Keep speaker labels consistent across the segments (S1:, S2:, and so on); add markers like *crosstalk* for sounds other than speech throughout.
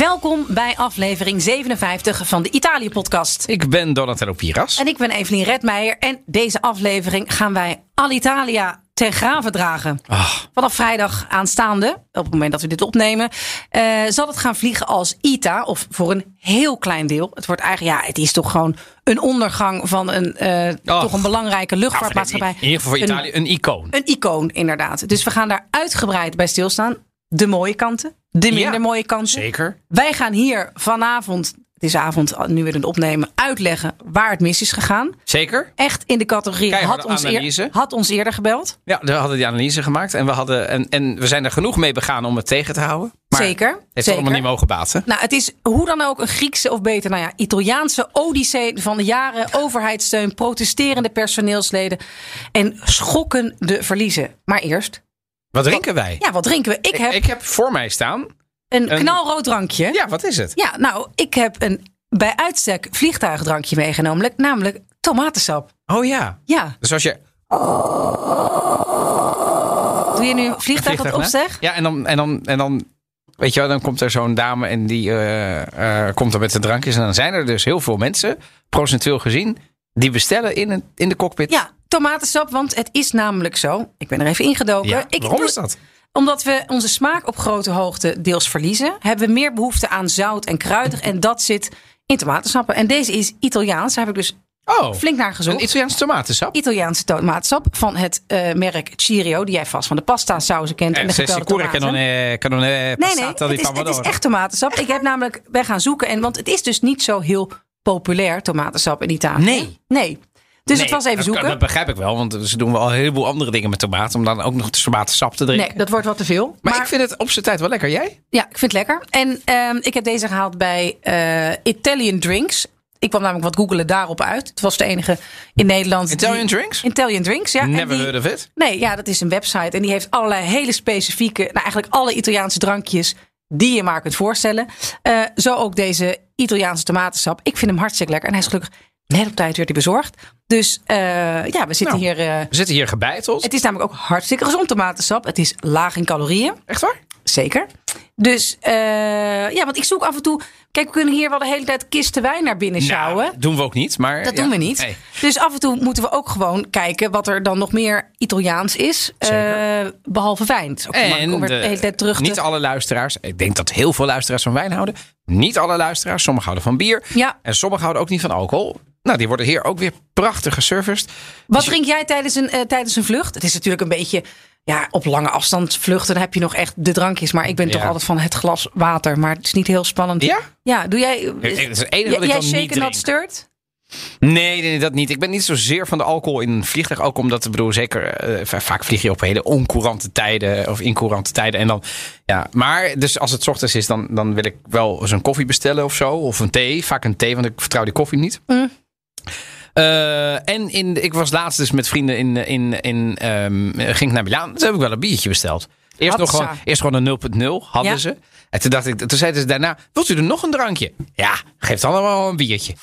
S1: Welkom bij aflevering 57 van de Italië-podcast.
S2: Ik ben Donatello Piras.
S1: En ik ben Evelien Redmeijer. En deze aflevering gaan wij Alitalia ten graven dragen.
S2: Ach,
S1: Vanaf vrijdag aanstaande, op het moment dat we dit opnemen, eh, zal het gaan vliegen als ITA. Of voor een heel klein deel. Het wordt eigenlijk, ja, het is toch gewoon een ondergang van een, eh, toch een belangrijke luchtvaartmaatschappij.
S2: in ieder geval voor
S1: Een-
S2: Italië een icoon.
S1: Een icoon, inderdaad. Dus we gaan daar uitgebreid bij stilstaan. De mooie kanten, de minder
S2: Ja,
S1: mooie kanten.
S2: Zeker.
S1: Wij gaan hier vanavond, het is avond, nu we het opnemen, uitleggen waar het mis is gegaan.
S2: Zeker.
S1: Echt in de categorie had ons, eer- had ons eerder gebeld.
S2: Ja, we hadden die analyse gemaakt en we, hadden, en, en we zijn er genoeg mee begaan om het tegen te houden. Maar
S1: Zeker,
S2: Het heeft
S1: zeker.
S2: allemaal niet mogen baten.
S1: Nou, het is hoe dan ook een Griekse of beter, nou ja, Italiaanse odyssee van de jaren. Overheidssteun, protesterende personeelsleden en schokkende verliezen. Maar eerst,
S2: Wat drinken wij?
S1: ja, wat drinken we? Ik heb
S2: ik heb voor mij staan.
S1: een
S2: een-
S1: knalrood drankje.
S2: Ja, wat is het?
S1: Ja, nou, ik heb een bij uitstek vliegtuigdrankje meegenomen, namelijk tomatensap.
S2: Oh ja.
S1: Ja,
S2: Dus als je
S1: doe je nu een vliegtuig op
S2: vliegtuig
S1: opzeg?
S2: Ja, en dan, en dan, en dan, weet je wel, dan komt er zo'n dame en die eh, eh, komt er met de drankjes. En dan zijn er dus heel veel mensen, procentueel gezien, die bestellen in, een, in de cockpit.
S1: Ja, tomatensap, want het is namelijk zo. Ik ben er even ingedoken.
S2: Ja,
S1: ik,
S2: waarom is dat?
S1: Omdat we onze smaak op grote hoogte deels verliezen, hebben we meer behoefte aan zout en kruidig. En dat zit in tomatensappen. En deze is Italiaans. Daar heb ik dus
S2: Oh,
S1: flink naar gezocht.
S2: een Italiaanse tomatensap.
S1: Italiaanse tomatensap van het eh, merk Cirio, die jij vast van de pasta sauzen kent en de
S2: Eh,
S1: gepelde tomaten.
S2: è
S1: Nee, nee, het is, het is echt tomatensap. Ik heb namelijk bij gaan zoeken. En, want het is dus niet zo heel populair, tomatensap in Italië.
S2: Nee.
S1: Nee. Dus
S2: Nee,
S1: het was even
S2: dat-
S1: zoeken.
S2: Dat begrijp ik wel, want ze doen wel een heleboel andere dingen met tomaten. Om dan ook nog tomatensap te drinken.
S1: Nee, dat wordt wat te veel.
S2: maar, ik vind het op zijn tijd wel lekker. Jij?
S1: Ja, ik vind het lekker. En ehm, ik heb deze gehaald bij eh, Italian Drinks. Ik kwam namelijk wat googelen daarop uit. Het was de enige in Nederland.
S2: Italian
S1: die-
S2: drinks?
S1: Italian Drinks, ja.
S2: Never
S1: die-
S2: heard of it.
S1: Nee, ja, dat is een website. En die heeft allerlei hele specifieke, nou eigenlijk alle Italiaanse drankjes die je maar kunt voorstellen. Eh, zo ook deze Italiaanse tomatensap. Ik vind hem hartstikke lekker. En hij is gelukkig net op tijd werd hij bezorgd. Dus eh, ja, we zitten
S2: Nou.
S1: hier. eh,
S2: We zitten hier gebeiteld.
S1: het is namelijk ook hartstikke gezond tomatensap. Het is laag in calorieën.
S2: Echt waar?
S1: Zeker. Dus eh, ja, want ik zoek af en toe. Kijk, we kunnen hier wel de hele tijd kisten wijn naar binnen sjouwen.
S2: Nou, doen we ook niet. Maar,
S1: dat
S2: ja.
S1: doen we niet. Dus af en toe moeten we ook gewoon kijken wat er dan nog meer Italiaans is. Eh, behalve wijn. Ook
S2: En
S1: de,
S2: de-
S1: hele tijd terug te...
S2: niet alle luisteraars. Ik denk dat heel veel luisteraars van wijn houden. Niet alle luisteraars. Sommigen houden van bier.
S1: Ja.
S2: En sommigen houden ook niet van alcohol. Nou, die worden hier ook weer prachtig geserviced.
S1: Wat drink jij tijdens een, eh, tijdens een vlucht? Het is natuurlijk een beetje... Ja, op lange afstand vluchten heb je nog echt de drankjes. Maar ik ben toch altijd van het glas water. Maar het is niet heel spannend.
S2: Ja?
S1: Ja, doe jij...
S2: Het is het enige wat ik
S1: jij shaken not stirred?
S2: Nee, nee, dat niet. Ik ben niet zozeer van de alcohol in een vliegtuig. Ook omdat, ik bedoel, zeker eh, va- vaak vlieg je op hele oncourante tijden of incourante tijden. En dan, ja, maar dus als het 's ochtends is, dan, dan wil ik wel eens een koffie bestellen of zo. Of een thee. Vaak een thee, want ik vertrouw die koffie niet.
S1: Mm.
S2: Eh, en in, ik was laatst dus met vrienden in, in, in ehm, ging ik naar Milaan. Toen heb ik wel een biertje besteld. Eerst, nog gewoon, eerst gewoon een 0.0 hadden
S1: Ja.
S2: ze. En toen dacht ik, toen zeiden ze daarna, wilt u er nog een drankje? Ja, geef dan wel een biertje.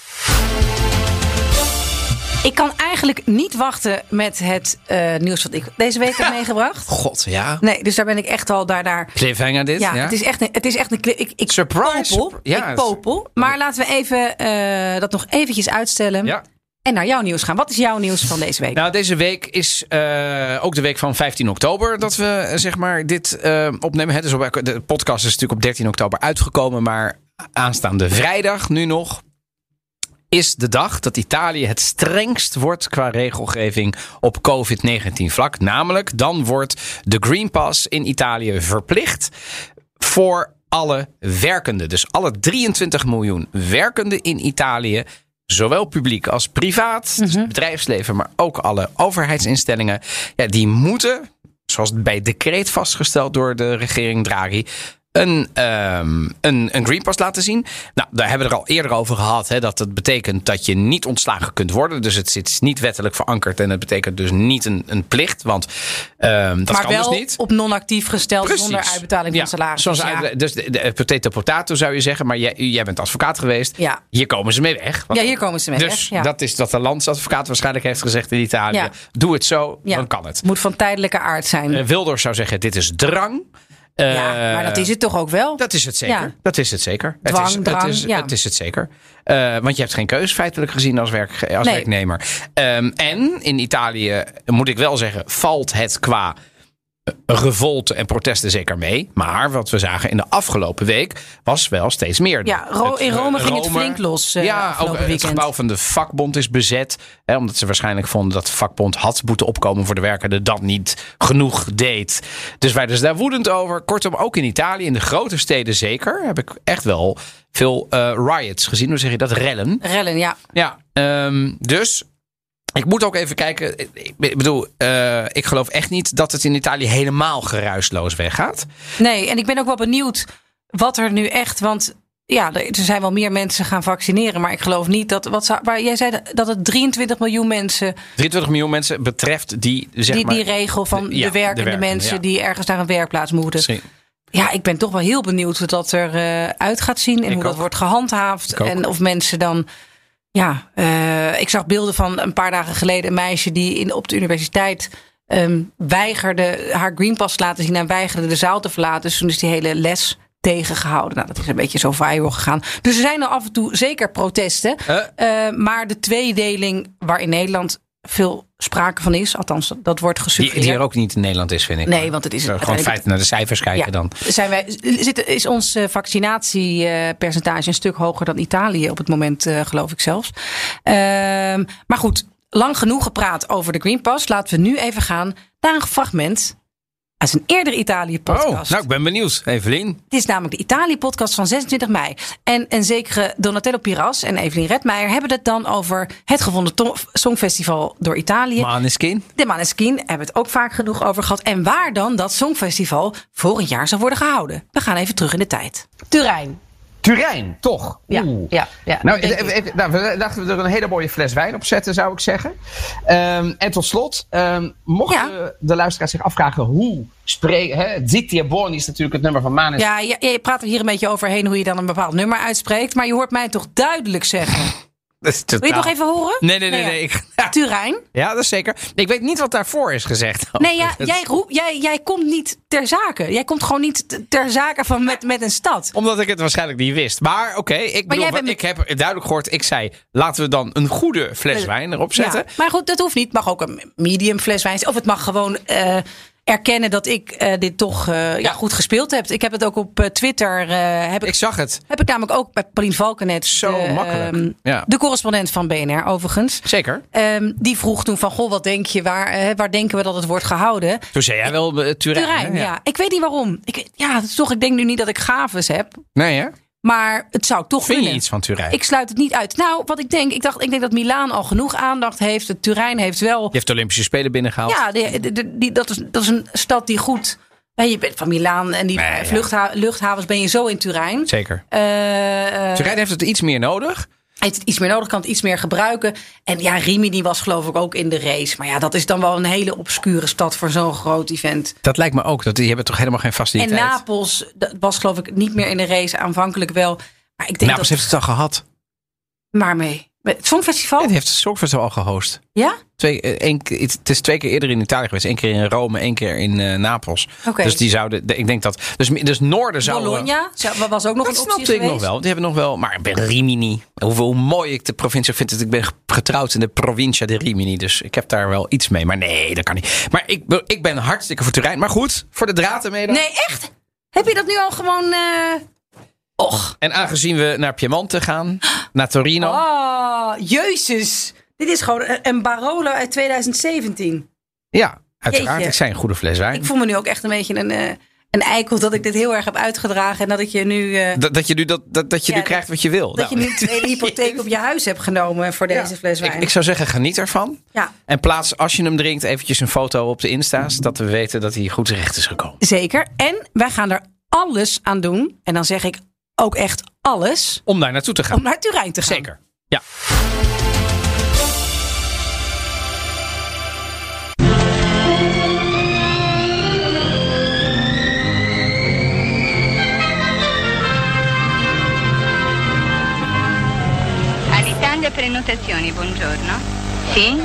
S1: Ik kan eigenlijk niet wachten met het eh, nieuws wat ik deze week heb *laughs* meegebracht.
S2: God, ja.
S1: Nee, dus daar ben ik echt al daar. daar
S2: Cliffhanger dit.
S1: ja, Het, is echt een, het is echt een. Ik, ik
S2: Surprise.
S1: Popel,
S2: Ja,
S1: ik popel. Maar laten we even eh, dat nog eventjes uitstellen.
S2: Ja.
S1: En naar jouw nieuws gaan. Wat is jouw nieuws van deze week?
S2: Nou, deze week is eh, ook de week van 15 oktober dat we eh, zeg maar dit eh, opnemen. Het is op, de podcast is natuurlijk op 13 oktober uitgekomen, maar aanstaande vrijdag nu nog is de dag dat Italië het strengst wordt qua regelgeving op COVID-19 vlak. Namelijk, dan wordt de Green Pass in Italië verplicht voor alle werkenden. Dus alle 23 miljoen werkenden in Italië. Zowel publiek als privaat, dus het bedrijfsleven, maar ook alle overheidsinstellingen. Ja, die moeten, zoals bij decreet vastgesteld door de regering Draghi, een, ehm, een, een Green Pass laten zien. Nou, daar hebben we er al eerder over gehad. Hè, dat het betekent dat je niet ontslagen kunt worden. Dus het zit niet wettelijk verankerd. En het betekent dus niet een, een plicht. Want ehm, dat
S1: maar
S2: kan
S1: wel
S2: dus niet.
S1: op non-actief gesteld
S2: Precies.
S1: zonder uitbetaling van
S2: Ja,
S1: salaris.
S2: Zoals
S1: Dus ja.
S2: dus de, de potato potato zou je zeggen. Maar jij, jij bent advocaat geweest.
S1: Ja.
S2: Hier komen ze mee weg. Want-
S1: Ja, hier komen ze mee
S2: dus
S1: weg, ja.
S2: dat is wat de landsadvocaat waarschijnlijk heeft gezegd in Italië. Doe het zo, dan kan het.
S1: Moet van tijdelijke aard zijn.
S2: Eh, Wilders zou zeggen, dit is drang.
S1: Ja, maar dat is het toch ook wel?
S2: Dat is het zeker.
S1: Ja.
S2: Dat is het zeker.
S1: Dwang,
S2: het, is,
S1: drang,
S2: het, is,
S1: ja.
S2: het is het zeker. Eh, want je hebt geen keus feitelijk gezien als, werk, als
S1: Nee.
S2: werknemer. Ehm, en in Italië, moet ik wel zeggen, valt het qua revolte en protesten zeker mee. Maar wat we zagen in de afgelopen week was wel steeds meer.
S1: Ja, Ro- in Rome
S2: eh,
S1: ging het flink los, eh,
S2: ja, ook eh, het
S1: weekend.
S2: gebouw van de vakbond is bezet. Hè, omdat ze waarschijnlijk vonden dat de vakbond had moeten opkomen voor de werkenden. Dat niet genoeg deed. Dus wij dus daar woedend over. Kortom, ook in Italië, in de grote steden zeker, heb ik echt wel veel eh, riots gezien. Hoe zeg je dat? Rellen.
S1: Rellen, ja.
S2: Ja, ehm, dus ik moet ook even kijken. Ik- bedoel, eh, ik geloof echt niet dat het in Italië helemaal geruisloos weggaat.
S1: Nee, en ik ben ook wel benieuwd wat er nu echt. Want ja, er zijn wel meer mensen gaan vaccineren. Maar ik geloof niet dat. Wat zou, waar jij zei dat het 23 miljoen mensen.
S2: 23 miljoen mensen betreft die, zeg
S1: die,
S2: maar...
S1: die regel van
S2: de-
S1: de,
S2: ja, de
S1: werkende mensen
S2: ja.
S1: die ergens naar een werkplaats moeten.
S2: Misschien-
S1: Ja, ik ben toch wel heel benieuwd hoe dat eruit uit gaat zien. En
S2: Ik
S1: hoe dat wordt gehandhaafd. En of mensen dan. Ja, eh, ik zag beelden van een paar dagen geleden een meisje die in, op de universiteit ehm, weigerde haar greenpass te laten zien en weigerde de zaal te verlaten. Dus toen is die hele les tegengehouden. Nou, dat is een beetje zo viral gegaan. Dus er zijn er af en toe zeker protesten.
S2: Eh,
S1: Eh, maar de tweedeling waar in Nederland veel sprake van is, althans dat, wordt
S2: die,
S1: gesuggereerd.
S2: die er ook niet in Nederland is, vind ik.
S1: Nee, want het is
S2: Gewoon feiten naar de cijfers kijken
S1: Ja.
S2: dan.
S1: Zijn wij, zit, is ons eh, vaccinatiepercentage een stuk hoger dan Italië op het moment, eh, geloof ik zelfs. Ehm, maar goed, lang genoeg gepraat over de Green Pass. Laten we nu even gaan naar een fragment uit een eerdere
S2: Oh,
S1: Italië-podcast.
S2: nou, ik ben benieuwd. Evelien.
S1: Het is namelijk de Italië-podcast van 26 mei. En een zekere Donatello Piras en Evelien Redmeijer hebben het dan over het gevonden songfestival door Italië.
S2: Maneskin.
S1: De Maneskin hebben het ook vaak genoeg over gehad. En waar dan dat songfestival volgend jaar zou worden gehouden. We gaan even terug in de tijd. Turijn.
S2: Turijn, toch?
S1: Ja,
S2: Oeh.
S1: ja, ja.
S2: Nou, even- even- nou, we dachten we er een hele mooie fles wijn op zetten, zou ik zeggen. Ehm, en tot slot, ehm mochten
S1: Ja.
S2: de luisteraars zich afvragen hoe spreken... e Buoni is natuurlijk het nummer van Manes.
S1: Ja, je, je praat er hier een beetje overheen hoe je dan een bepaald nummer uitspreekt. Maar je hoort mij toch duidelijk zeggen. Wil je het nog even horen?
S2: Nee, nee, nee.
S1: Nou
S2: nee.
S1: ja.
S2: Ik, ja.
S1: Turijn.
S2: ja, dat is zeker. Ik weet niet wat daarvoor is gezegd. *laughs*
S1: Nee, ja, jij, roep, jij, jij komt niet ter zake. Jij komt gewoon niet ter zake van met, met een stad.
S2: Omdat ik het waarschijnlijk niet wist. Maar oké, ik, bedoel,
S1: bent-
S2: ik heb duidelijk gehoord. Ik zei, laten we dan een goede fles wijn erop zetten.
S1: Ja, maar goed, dat hoeft niet. Het mag ook een medium fles wijn. Of het mag gewoon eh, erkennen dat ik eh, dit toch eh, ja.
S2: Ja.
S1: goed gespeeld heb. Ik heb het ook op eh, Twitter. heb, ik,
S2: Ik zag het.
S1: heb ik namelijk ook bij Paulien Valkenet.
S2: Zo makkelijk.
S1: ehm,
S2: Ja.
S1: De correspondent van BNR overigens.
S2: Zeker.
S1: Ehm, die vroeg toen van, goh, wat denk je, waar, waar denken we dat het wordt gehouden?
S2: Toen zei jij wel Turijn.
S1: Turijn,
S2: hè?
S1: ja. Ik weet niet waarom. Ik, ja, toch, ik denk nu niet dat ik gaves heb.
S2: Nee, hè?
S1: Maar het zou toch
S2: Vind je
S1: kunnen.
S2: iets van Turijn?
S1: Ik sluit het niet uit. Nou, wat ik denk, ik dacht, ik denk dat Milaan al genoeg aandacht heeft. Het Turijn heeft wel.
S2: Je heeft de Olympische Spelen binnengehaald.
S1: Ja, die, die- die- die- dat, is, dat is een stad die goed. Je bent van Milaan en die
S2: Nee, ja.
S1: vluchtha- luchthavens ben je zo in Turijn.
S2: Zeker.
S1: Eh, eh,
S2: Turijn heeft het iets meer nodig.
S1: Heeft iets meer nodig, kan het iets meer gebruiken. En ja, Rimini was geloof ik ook in de race. Maar ja, dat is dan wel een hele obscure stad voor zo'n groot event.
S2: Dat lijkt me ook. Dat, die hebben toch helemaal geen
S1: En
S2: faciliteit.
S1: Napels dat was geloof ik niet meer in de race, aanvankelijk wel. Maar ik denk
S2: Napels
S1: dat...
S2: heeft het al gehad.
S1: Maar mee. Het Songfestival?
S2: Het heeft het Songfestival al gehost.
S1: Ja?
S2: Twee, eh, één keer- het is twee keer eerder in Italië geweest. Eén keer in Rome, één keer in eh, Napels. Dus die zouden, de- ik denk dat, dus, dus Noorden zou...
S1: Bologna zou- was ook nog
S2: Dat
S1: een optie
S2: snapte ik nog wel. Die hebben nog wel, maar Rimini. Hoeveel hoe mooi ik de provincie vind. Het. Ik ben getrouwd in de provincia de Rimini. Dus ik heb daar wel iets mee. Maar nee, dat kan niet. Maar ik, ben- ik ben hartstikke voor Turijn. Maar goed, voor de draad ermee dan.
S1: Nee, echt? Heb je dat nu al gewoon... eh, Och.
S2: En aangezien we naar Piemonte gaan, naar Torino.
S1: Oh, jezus. Dit is gewoon een- Barolo uit 2017.
S2: Ja, uiteraard.
S1: Jeetje.
S2: Ik zei een goede fles wijn.
S1: Ik voel me nu ook echt een beetje een, eh, een eikel dat ik dit heel erg heb uitgedragen. En dat ik je nu... eh,
S2: Dat, dat je nu, dat, dat, dat je
S1: Ja,
S2: nu krijgt wat je wil.
S1: dat je
S2: Nou.
S1: nu tweede *laughs* hypotheek op je huis hebt genomen voor deze fles wijn.
S2: Ik, ik zou zeggen, geniet ervan.
S1: Ja,
S2: En plaats, als je hem drinkt, eventjes een foto op de Insta's. Dat we weten dat hij goed terecht is gekomen.
S1: zeker. En wij gaan er alles aan doen. En dan zeg ik ook echt alles.
S2: Om daar naartoe te gaan.
S1: Om naar Turijn te gaan.
S2: Zeker. Ja.
S3: All'Italia prenotazioni, buongiorno. Sì?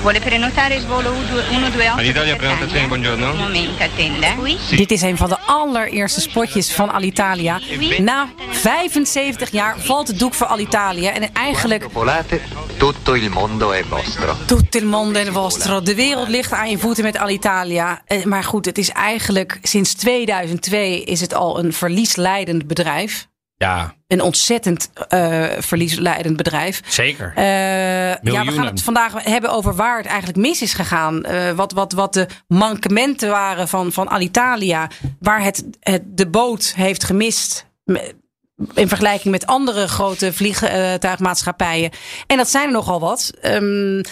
S3: Vuole prenotare il volo 128?
S4: All'Italia prenotazioni, buongiorno.
S3: Un momento, attenda. eh.
S1: Dit is een van de allereerste spotjes van Alitalia. Na 75 jaar valt het doek voor Alitalia. En eigenlijk
S5: volate, tutto il mondo è vostro.
S1: Tutto il mondo è vostro. De wereld ligt aan je voeten met Alitalia. Eh, Maar goed, het is eigenlijk sinds 2002 is het al een verliesleidend bedrijf.
S2: Ja,
S1: Een ontzettend eh, verliesleidend bedrijf.
S2: zeker.
S1: Eh, ja, we gaan het vandaag hebben over waar het eigenlijk mis is gegaan. Eh, wat, wat, wat de mankementen waren van, van Alitalia. Waar het, het de boot heeft gemist. In vergelijking met andere grote vliegtuigmaatschappijen. En dat zijn er nogal wat. Ehm,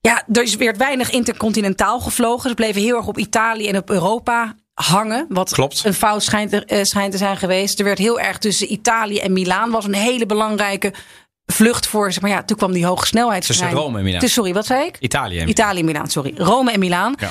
S1: ja, er is weer weinig intercontinentaal gevlogen. Ze bleven heel erg op Italië en op Europa hangen. Wat
S2: Klopt.
S1: een fout schijnt, er, eh, schijnt te zijn geweest. Er werd heel erg tussen Italië en Milaan. Was een hele belangrijke vlucht voor. Zeg maar ja, toen kwam die hoge snelheidstrein.
S2: Tussen Rome en Milaan.
S1: Dus, sorry, wat zei ik?
S2: Italië.
S1: Italië en Milaan, sorry. Rome en Milaan.
S2: Ja.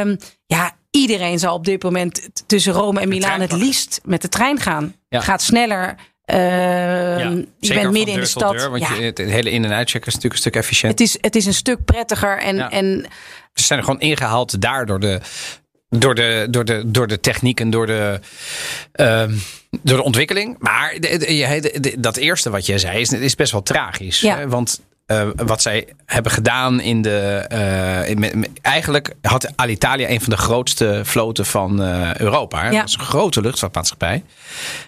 S1: Ehm, ja, iedereen zal op dit moment tussen Rome en Milaan het liefst met de trein gaan.
S2: Ja.
S1: Gaat sneller. Ehm,
S2: Ja,
S1: je bent midden in de stad.
S2: deur, want
S1: ja,
S2: je, het hele in- en uitchecken is natuurlijk een stuk efficiënt.
S1: het, is, het is een stuk prettiger. En, en
S2: Ze zijn er gewoon ingehaald daar door de, door de, door de, door de techniek en door de, ehm, door de ontwikkeling. Maar de- de- je- de- de- dat eerste wat jij zei is, is best wel tragisch.
S1: Ja.
S2: hè? Want eh, wat zij hebben gedaan in de. eh, in- eigenlijk had Alitalia een van de grootste vloten van eh, Europa.
S1: Ja.
S2: Dat is een grote luchtvaartmaatschappij.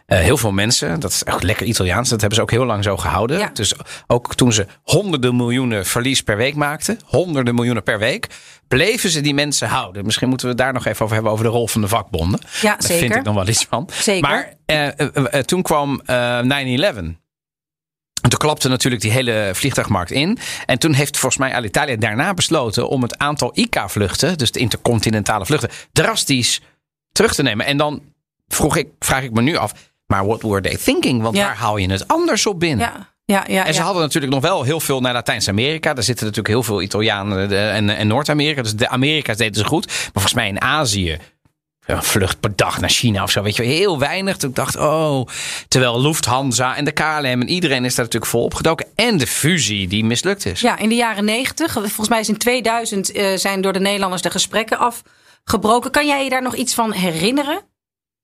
S2: Heel veel mensen. Dat is echt lekker Italiaans. Dat hebben ze ook heel lang zo gehouden.
S1: Ja.
S2: Dus ook toen ze honderden miljoenen verlies per week maakten. Honderden miljoenen per week. Bleven ze die mensen houden. Misschien moeten we daar nog even over hebben. Over de rol van de vakbonden.
S1: Ja,
S2: Daar vind
S1: zeker.
S2: ik nog wel iets van.
S1: Zeker.
S2: Maar toen kwam eh 9-11. En toen klapte natuurlijk die hele vliegtuigmarkt in. En toen heeft volgens mij Alitalia daarna besloten om het aantal ICA-vluchten, dus de intercontinentale vluchten, drastisch terug te nemen. En dan vroeg ik, vraag ik me nu af, maar what were they thinking? Want
S1: Ja.
S2: waar haal je het anders op binnen?
S1: ja, ja, ja,
S2: En ze
S1: ja.
S2: hadden natuurlijk nog wel heel veel naar Latijns-Amerika. Daar zitten natuurlijk heel veel Italianen de- en, en Noord-Amerika. Dus de Amerika's deden ze goed. Maar volgens mij in Azië. Een vlucht per dag naar China of zo. Weet je, heel weinig. Toen ik dacht, oh. Terwijl Lufthansa en de KLM en iedereen is daar natuurlijk vol opgedoken. En de fusie die mislukt is.
S1: Ja, in de jaren negentig. Volgens mij is in 2000 eh, zijn door de Nederlanders de gesprekken afgebroken. Kan jij je daar nog iets van herinneren?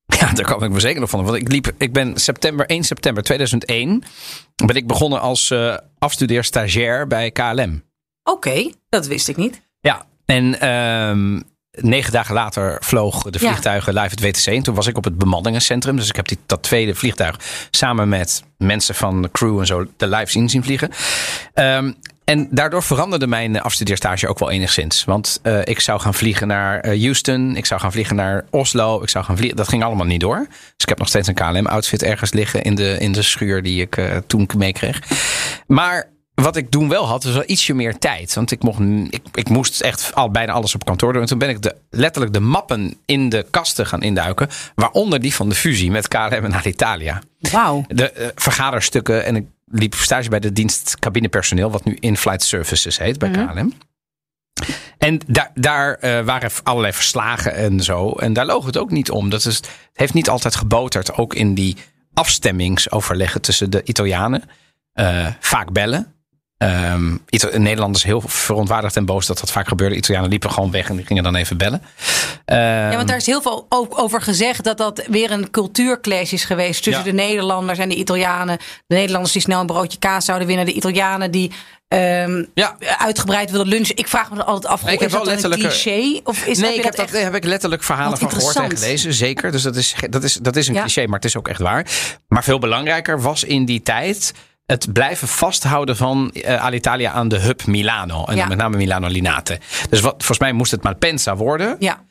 S1: *laughs*
S2: Ja, daar kan ik me zeker nog van. Want ik liep, ik ben september, 1 september 2001. Ben ik begonnen als eh afstudeer stagiair bij KLM.
S1: Oké, dat wist ik niet.
S2: Ja, en ehm, negen dagen later vloog de
S1: Ja.
S2: vliegtuigen live het WTC. En toen was ik op het bemanningencentrum. Dus ik heb die, dat tweede vliegtuig samen met mensen van de crew en zo de live zien zien vliegen. Ehm, en daardoor veranderde mijn afstudeerstage ook wel enigszins. Want eh, ik zou gaan vliegen naar eh, Houston. Ik zou gaan vliegen naar Oslo. Ik zou gaan vliegen. Dat ging allemaal niet door. Dus ik heb nog steeds een KLM-outfit ergens liggen in de, in de schuur die ik eh, toen meekreeg. Maar wat ik toen wel had, was wel ietsje meer tijd. Want ik, mocht, ik, ik moest echt al, bijna alles op kantoor doen. En toen ben ik de, letterlijk de mappen in de kasten gaan induiken. Waaronder die van de fusie met KLM en Alitalia.
S1: Wauw.
S2: De eh, vergaderstukken. En ik liep stage bij de dienst cabinepersoneel. Wat nu In-Flight Services heet bij KLM. En daar, daar eh, waren allerlei verslagen en zo. En daar loog het ook niet om. Dat is, het heeft niet altijd geboterd. Ook in die afstemmingsoverleggen tussen de Italianen. Eh, vaak bellen. Ita- Nederlanders heel verontwaardigd en boos dat dat vaak gebeurde. Italianen liepen gewoon weg en die gingen dan even bellen. Ehm,
S1: Ja, want daar is heel veel ook over gezegd dat dat weer een cultuurclash is geweest tussen
S2: Ja.
S1: de Nederlanders en de Italianen. De Nederlanders die snel een broodje kaas zouden winnen, de Italianen die ehm,
S2: ja,
S1: uitgebreid wilden lunchen. Ik vraag me dan altijd af,
S2: Nee, ik
S1: is
S2: heb wel
S1: dan een
S2: letterlijk,
S1: cliché? Of is
S2: nee,
S1: heb
S2: ik heb,
S1: dat echt...
S2: heb ik letterlijk verhalen van gehoord en gelezen. Zeker. Dus dat is, dat is, dat is een
S1: Ja.
S2: cliché, maar het is ook echt waar. Maar veel belangrijker was in die tijd het blijven vasthouden van eh, Alitalia aan de hub Milano. En
S1: Ja.
S2: dan met name Milano Linate. Dus wat, volgens mij moest het Malpensa worden.
S1: Ja,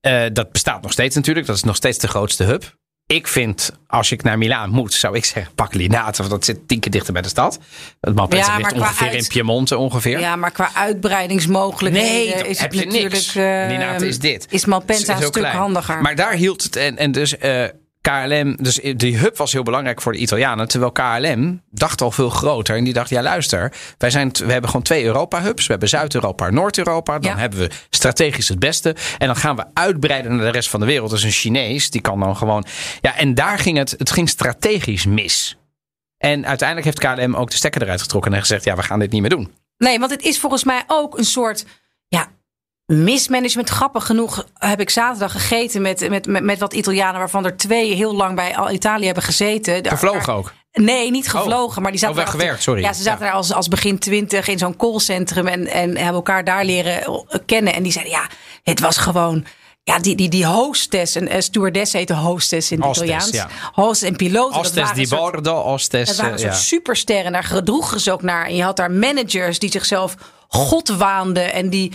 S2: Eh, dat bestaat nog steeds natuurlijk. Dat is nog steeds de grootste hub. Ik vind, als ik naar Milaan moet, zou ik zeggen, pak Linate. Want dat zit tien keer dichter bij de stad. Het Malpensa
S1: Ja,
S2: ligt ongeveer
S1: uit-
S2: in Piemonte ongeveer.
S1: ja, maar qua uitbreidingsmogelijkheden
S2: Nee,
S1: is het natuurlijk...
S2: niks.
S1: eh,
S2: Linate is dit.
S1: Is Malpensa
S2: Is
S1: een stuk
S2: klein.
S1: handiger.
S2: Maar daar hield het. En, en dus eh, KLM. Dus die hub was heel belangrijk voor de Italianen. Terwijl KLM dacht al veel groter. En die dacht: ja, luister. Wij zijn, we hebben gewoon twee Europa-hubs. We hebben Zuid-Europa en Noord-Europa. Dan
S1: Ja.
S2: hebben we strategisch het beste. En dan gaan we uitbreiden naar de rest van de wereld. Dus een Chinees, die kan dan gewoon. Ja, en daar ging het. Het ging strategisch mis. En uiteindelijk heeft KLM ook de stekker eruit getrokken en gezegd: ja, we gaan dit niet meer doen.
S1: Nee, want het is volgens mij ook een soort mismanagement. Grappig genoeg heb ik zaterdag gegeten met, met, met, met wat Italianen, waarvan er twee heel lang bij Al- Italië hebben gezeten.
S2: Gevlogen ook.
S1: Nee, niet gevlogen, maar die zaten
S2: Oh,
S1: daar
S2: weggewerkt, sorry.
S1: Ja, ze zaten
S2: Ja.
S1: daar als, als begin twintig in zo'n callcentrum en, en hebben elkaar daar leren kennen. En die zeiden, ja, het was gewoon... Ja, die, die, die hostess, een stewardess heet de hostess in het
S2: Hostess,
S1: Italiaans.
S2: ja.
S1: Hostess en piloten. dat
S2: Hostess
S1: waren
S2: di
S1: een soort-
S2: bordo, hostess...
S1: het waren een
S2: eh,
S1: soort
S2: ja.
S1: supersterren. Daar gedroegen ze ook naar. En je had daar managers die zichzelf God waanden. En die,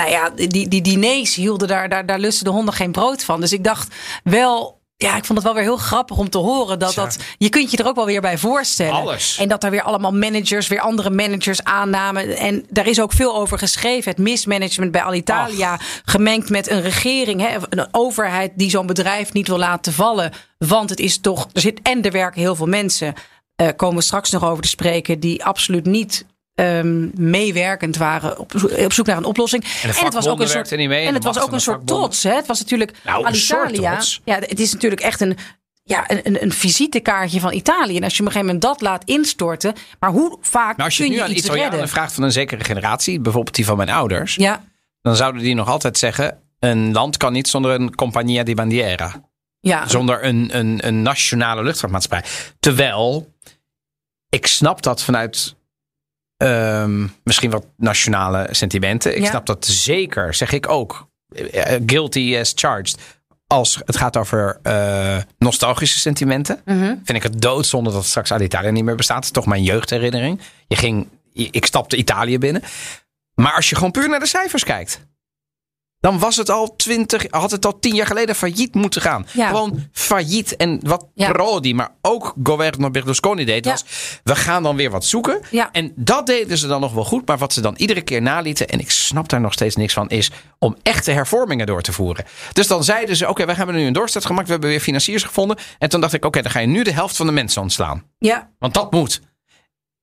S1: nou ja, die, die diners hielden daar, daar, daar lusten de honden geen brood van. Dus ik dacht wel. Ja, ik vond het wel weer heel grappig om te horen dat dat. Je kunt je er ook wel weer bij voorstellen.
S2: Alles.
S1: En dat er weer allemaal managers, weer andere managers aannamen. En daar is ook veel over geschreven. Het mismanagement bij Alitalia. Gemengd met een regering, hè, een overheid die zo'n bedrijf niet wil laten vallen. Want het is toch. Er zit en er werken heel veel mensen. eh, komen we straks nog over te spreken. Die absoluut niet. Ehm, meewerkend waren op, op zoek naar een oplossing.
S2: En de vakbonden werkten niet mee,
S1: En het was ook een soort
S2: vakbonden.
S1: trots. Hè? Het was natuurlijk
S2: Nou, een soort
S1: Alitalia. Ja, het is natuurlijk echt een, ja, een, een, een visitekaartje van Italië. En als je op een gegeven moment dat laat instorten. Maar hoe vaak
S2: Maar als je
S1: kun
S2: het
S1: je,
S2: nu aan
S1: iets redden?
S2: vraagt van een zekere generatie, bijvoorbeeld die van mijn ouders,
S1: Ja,
S2: dan zouden die nog altijd zeggen: een land kan niet zonder een compagnia di bandiera.
S1: ja.
S2: Zonder een, een, een nationale luchtvaartmaatschappij. Terwijl, ik snap dat vanuit ehm, misschien wat nationale sentimenten. Ik
S1: Ja.
S2: snap dat zeker, zeg ik ook. eh, Guilty as charged. Als het gaat over eh, nostalgische sentimenten.
S1: Mhm.
S2: Vind ik het doodzonde dat straks Alitalia niet meer bestaat. Is toch mijn jeugdherinnering. Je ging, ik stapte Italië binnen. Maar als je gewoon puur naar de cijfers kijkt. Dan was het al twintig, had het al tien jaar geleden failliet moeten gaan.
S1: Ja.
S2: Gewoon failliet. En wat
S1: Ja.
S2: Prodi, maar ook Governo Berlusconi deed,
S1: Ja.
S2: was... we gaan dan weer wat zoeken.
S1: Ja.
S2: En dat deden ze dan nog wel goed. Maar wat ze dan iedere keer nalieten... en ik snap daar nog steeds niks van... is om echte hervormingen door te voeren. Dus dan zeiden ze... oké, we hebben nu een doorstart gemaakt. We hebben weer financiers gevonden. En toen dacht ik... oké, dan ga je nu de helft van de mensen ontslaan.
S1: ja.
S2: Want dat moet.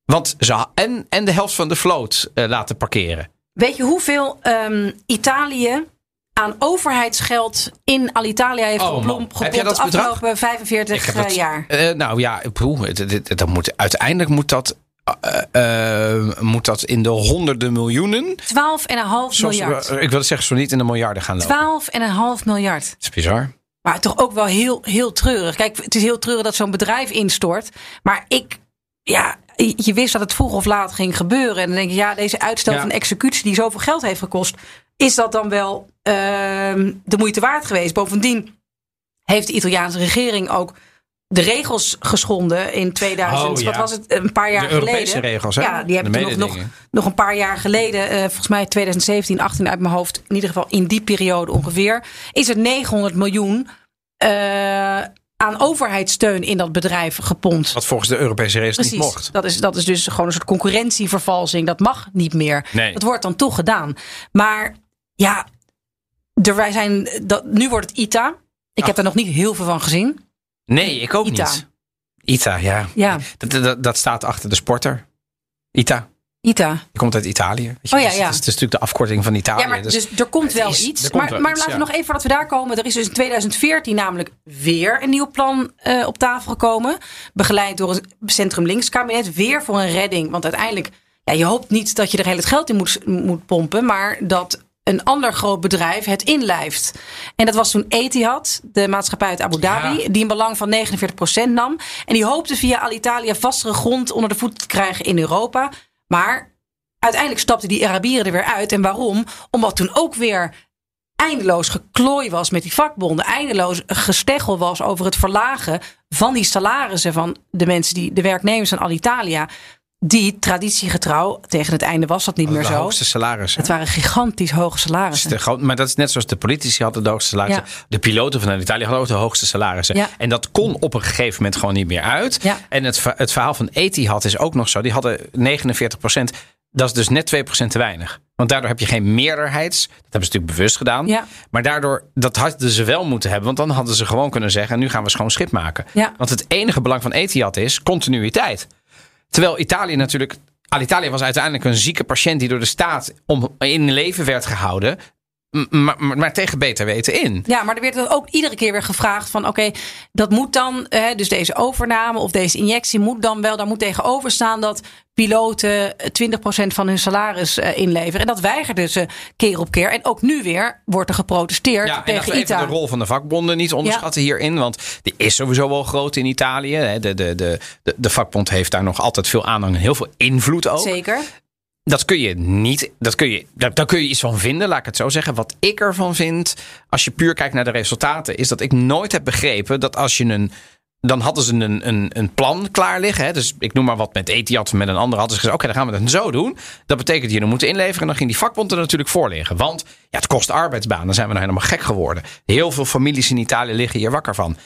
S2: Want ze en, en de helft van de vloot eh, laten parkeren.
S1: Weet je hoeveel ehm, Italië aan overheidsgeld in Alitalia heeft
S2: Oh,
S1: geplompt de afgelopen 45
S2: dat-
S1: jaar?
S2: eh, nou ja, poeh, dat moet, uiteindelijk moet dat, eh, eh, moet dat in de honderden miljoenen.
S1: 12,5
S2: Soms,
S1: miljard.
S2: eh, ik wil zeggen, zo niet in de miljarden gaan lopen.
S1: 12,5 miljard.
S2: Dat is bizar.
S1: Maar toch ook wel heel, heel treurig. Kijk, het is heel treurig dat zo'n bedrijf instort. Maar ik, ja, je wist dat het vroeg of laat ging gebeuren. En dan denk je, ja, deze uitstel
S2: Ja.
S1: van executie die zoveel geld heeft gekost. Is dat dan wel ehm, de moeite waard geweest? Bovendien heeft de Italiaanse regering ook de regels geschonden in 2000.
S2: Oh, ja.
S1: Wat was het? Een paar jaar
S2: De Europese
S1: geleden.
S2: regels, hè?
S1: Ja, die hebben nog, nog, nog een paar jaar geleden, eh, volgens mij 2017, 18 uit mijn hoofd, in ieder geval in die periode ongeveer, is er 900 miljoen eh, aan overheidssteun in dat bedrijf gepompt.
S2: Wat volgens de Europese regels niet mocht.
S1: Dat is, dat is dus gewoon een soort concurrentievervalsing. Dat mag niet meer.
S2: Nee.
S1: Dat wordt dan toch gedaan. Maar ja, er, wij zijn, dat, nu wordt het ITA. Ik heb er nog niet heel veel van gezien.
S2: Nee, ik ook
S1: ITA.
S2: niet. ITA, ja.
S1: Ja,
S2: Dat, dat, dat staat achter de sporter. ITA.
S1: ITA.
S2: Die komt uit Italië. Weet je,
S1: Oh ja,
S2: dus
S1: ja.
S2: Het is, het is natuurlijk de afkorting van Italië.
S1: Ja, maar
S2: dus-
S1: dus er komt wel
S2: is-
S1: iets.
S2: komt
S1: Maar,
S2: wel
S1: maar
S2: iets,
S1: laten
S2: ja.
S1: we nog even voordat we daar komen. Er is dus in 2014 namelijk weer een nieuw plan eh, op tafel gekomen. Begeleid door een centrum links kabinet. Weer voor een redding. Want uiteindelijk, ja, je hoopt niet dat je er heel het geld in moet, moet pompen. Maar dat een ander groot bedrijf het inlijft. En dat was toen Etihad, de maatschappij uit Abu Dhabi.
S2: Ja.
S1: Die een belang van 49% nam. En die hoopte via Alitalia vastere grond onder de voet te krijgen in Europa. Maar uiteindelijk stapten die Arabieren er weer uit. En waarom? Omdat toen ook weer eindeloos geklooi was met die vakbonden. Eindeloos gesteggel was over het verlagen van die salarissen van de mensen die de werknemers van Alitalia. Die traditiegetrouw, tegen het einde was dat niet meer
S2: de
S1: zo.
S2: hoogste salarissen.
S1: Het waren gigantisch hoge
S2: Dat is
S1: salarissen.
S2: de groot- maar dat is net zoals de politici hadden de hoogste salarissen.
S1: Ja.
S2: De piloten van Italië hadden ook de hoogste salarissen.
S1: Ja.
S2: En dat kon op een gegeven moment gewoon niet meer uit.
S1: Ja.
S2: En het, het verhaal van Etihad is ook nog zo. Die hadden 49% Dat is dus net 2% te weinig. Want daardoor heb je geen meerderheids. Dat hebben ze natuurlijk bewust gedaan.
S1: Ja.
S2: Maar daardoor, dat hadden ze wel moeten hebben. Want dan hadden ze gewoon kunnen zeggen. Nu gaan we schoon schip maken.
S1: Ja.
S2: Want het enige belang van Etihad is continuïteit. Terwijl Italië natuurlijk. Alitalia was uiteindelijk een zieke patiënt die door de staat om, in leven werd gehouden. Maar, maar, maar tegen beter weten in.
S1: Ja, maar er werd dan ook iedere keer weer gevraagd van oké, dat moet dan, hè, dus deze overname of deze injectie moet dan wel, daar moet tegenover staan dat piloten 20% van hun salaris eh, inleveren. En dat weigerden ze keer op keer. En ook nu weer wordt er geprotesteerd
S2: Ja, en
S1: tegen ITA.
S2: de rol van de vakbonden niet onderschatten hierin. Want die is sowieso wel groot in Italië. hè. De, de, de, de, de vakbond heeft daar nog altijd veel aanhang en heel veel invloed ook.
S1: Zeker.
S2: Dat kun je niet. Dat kun je, daar, kun je iets van vinden, laat ik het zo zeggen. Wat ik ervan vind, als je puur kijkt naar de resultaten, is dat ik nooit heb begrepen dat als je een. Dan hadden ze een, een, een plan klaar liggen. Hè? Dus ik noem maar wat met Etihad, met een ander hadden ze gezegd: oké, dan gaan we het zo doen. Dat betekent dan moeten inleveren. En dan ging die vakbond er natuurlijk voor liggen. Want ja, het kost arbeidsbanen. Dan zijn we nou helemaal gek geworden. Heel veel families in Italië liggen hier wakker van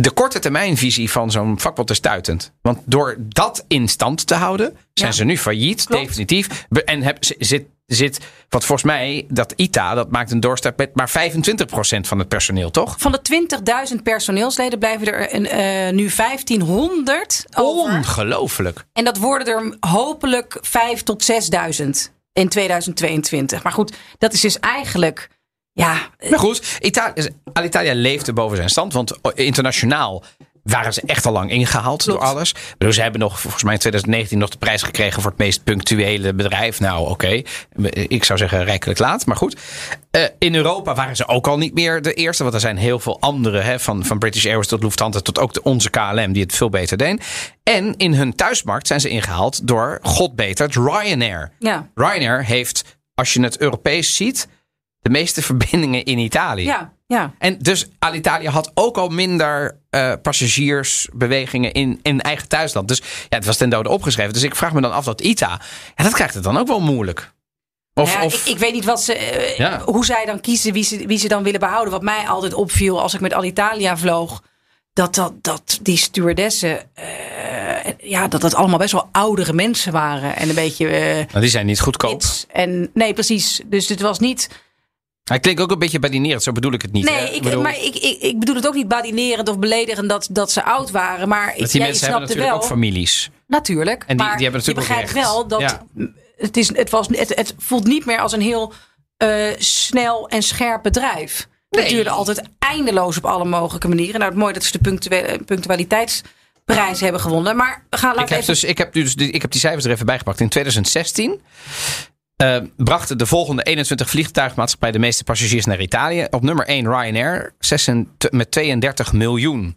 S2: de korte termijnvisie van zo'n vakbond is stuitend. Want door dat in stand te houden, zijn
S1: Ja.
S2: ze nu failliet,
S1: Klopt.
S2: definitief. En heb, zit, zit, wat volgens mij, dat ITA, dat maakt een doorstart met maar 25% van het personeel, toch?
S1: Van de 20.000 personeelsleden blijven er een, eh, nu 1500 over.
S2: Ongelooflijk.
S1: En dat worden er hopelijk 5 tot 6000 in 2022. Maar goed, dat is dus eigenlijk. Ja,
S2: Maar goed, Italië, Alitalia leefde boven zijn stand. Want internationaal waren ze echt al lang ingehaald
S1: Klopt.
S2: door alles. Bedoel, ze hebben nog volgens mij in 2019 nog de prijs gekregen voor het meest punctuele bedrijf. Nou, oké. Ik zou zeggen rijkelijk laat, maar goed. Eh, in Europa waren ze ook al niet meer de eerste. Want er zijn heel veel andere, hè, van, van British Airways tot Lufthansa tot ook de, onze KLM, die het veel beter deed. En in hun thuismarkt zijn ze ingehaald door, god beter, Ryanair.
S1: ja,
S2: Ryanair heeft, als je het Europees ziet, de meeste *laughs* verbindingen in Italië.
S1: ja, ja.
S2: En dus Alitalia had ook al minder eh, passagiersbewegingen in, in eigen thuisland. Dus ja, het was ten dode opgeschreven. Dus ik vraag me dan af dat ITA, ja, dat krijgt het dan ook wel moeilijk. Of,
S1: Ja,
S2: of
S1: ik, ik weet niet wat ze, eh,
S2: Ja.
S1: hoe zij dan kiezen, wie ze, wie ze dan willen behouden. Wat mij altijd opviel als ik met Alitalia vloog, dat, dat, dat die stewardessen, eh, ja, dat dat allemaal best wel oudere mensen waren. En een beetje
S2: nou, die zijn niet goedkoop.
S1: kids. En nee, precies. Dus dit was niet.
S2: Hij klinkt ook een beetje badinerend, zo bedoel ik het niet.
S1: Nee,
S2: hè?
S1: ik,
S2: bedoel,
S1: maar ik, ik, ik bedoel het ook niet badinerend of beledigend dat, dat ze oud waren. Maar
S2: dat die
S1: ja,
S2: mensen
S1: je
S2: hebben natuurlijk
S1: wel.
S2: ook families.
S1: Natuurlijk.
S2: En die-
S1: maar
S2: die hebben natuurlijk
S1: je begrijpt wel dat
S2: Ja.
S1: het, is, het, was, het, het voelt niet meer als een heel eh, snel en scherp bedrijf.
S2: Nee.
S1: Het duurde altijd eindeloos op alle mogelijke manieren. Nou, het mooi dat ze de punctua- punctualiteitsprijs hebben gewonnen. Maar we gaan
S2: Ik heb,
S1: even...
S2: dus, ik, heb dus, die- ik heb die cijfers er even bijgepakt. In 2016 eh, brachten de volgende 21 vliegtuigmaatschappijen de meeste passagiers naar Italië. Op nummer 1 Ryanair 26 met 32 miljoen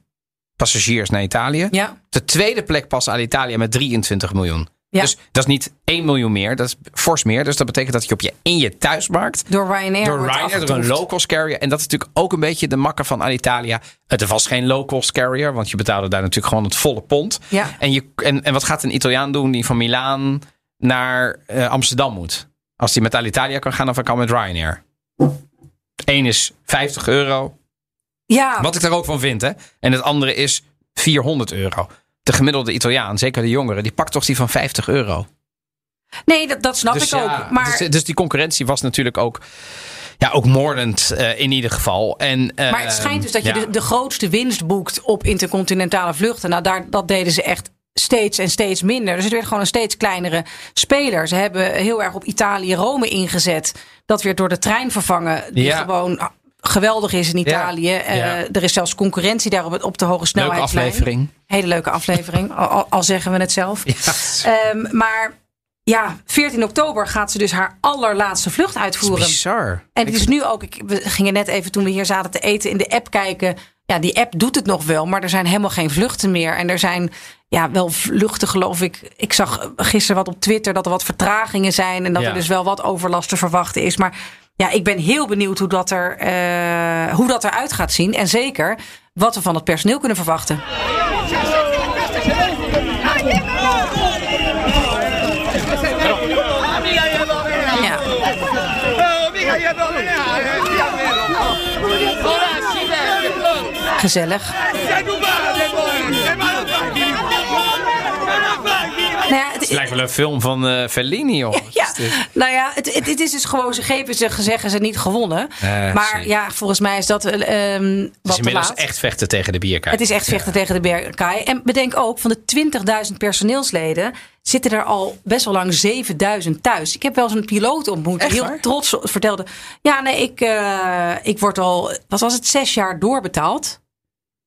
S2: passagiers naar Italië.
S1: Ja,
S2: De tweede plek pas Alitalia met 23 miljoen.
S1: Ja.
S2: Dus dat is niet 1 miljoen meer, dat is fors meer. Dus dat betekent dat je op je, in je thuismarkt
S1: door Ryanair
S2: door Ryanair, door een low-cost carrier. En dat is natuurlijk ook een beetje de makker van Alitalia. Het was geen low-cost carrier, want je betaalde daar natuurlijk gewoon het volle pond.
S1: Ja.
S2: En, je, en, en wat gaat een Italiaan doen die van Milaan naar eh, Amsterdam moet? Als hij met Alitalia kan gaan of hij kan met Ryanair. Eén is 50 euro.
S1: Ja,
S2: Wat ik daar ook van vind, hè. En het andere is 400 euro. De gemiddelde Italiaan, zeker de jongeren, die pakt toch die van 50 euro.
S1: nee, dat, dat snap
S2: Dus,
S1: ik
S2: ja,
S1: ook. Maar,
S2: dus, dus die concurrentie was natuurlijk ook, ja, ook moordend eh, in ieder geval. En,
S1: maar het schijnt dus dat je
S2: ja.
S1: de, de grootste winst boekt op intercontinentale vluchten. Nou, daar, dat deden ze echt steeds en steeds minder. Dus het werd gewoon een steeds kleinere speler. Ze hebben heel erg op Italië-Rome ingezet. Dat werd door de trein vervangen. Die
S2: Ja.
S1: gewoon geweldig is in Italië. Eh,
S2: Ja.
S1: er is zelfs concurrentie daar op, het- op de hoge
S2: Leuke
S1: snelheidslijn.
S2: aflevering.
S1: Hele leuke aflevering. *laughs* al, zeggen we het zelf. Ehm, maar ja, 14 oktober gaat ze dus haar allerlaatste vlucht uitvoeren.
S2: bizar.
S1: En het is nu ook, ik, we gingen net even toen we hier zaten te eten in de app kijken. Ja, die app doet het nog wel, maar er zijn helemaal geen vluchten meer. En er zijn ja, wel vluchten, geloof ik. Ik zag gisteren wat op Twitter dat er wat vertragingen zijn. En dat
S2: Ja.
S1: er dus wel wat overlast te verwachten is. Maar ja, ik ben heel benieuwd hoe dat, er, eh, hoe dat eruit gaat zien. En zeker wat we van het personeel kunnen verwachten. Ja. Gezellig. Nou ja, het,
S2: Het lijkt wel een film van eh, Fellini, joh.
S1: ja,
S2: Wat dit?
S1: nou ja, het, het, het is dus gewoon, ze grepen ze, zeggen ze niet gewonnen. Maar
S2: zie.
S1: ja, volgens mij is dat eh, ehm
S2: Het is
S1: wat te
S2: inmiddels
S1: laat.
S2: echt vechten tegen de bierkaart.
S1: Het is echt vechten tegen de bergkaai. En bedenk ook, van de 20.000 personeelsleden zitten er al best wel lang 7.000 thuis. Ik heb wel eens een piloot ontmoet die
S2: Echt
S1: heel
S2: waar?
S1: trots vertelde. Ja, nee, ik, eh, ik word al, wat was het, zes jaar doorbetaald.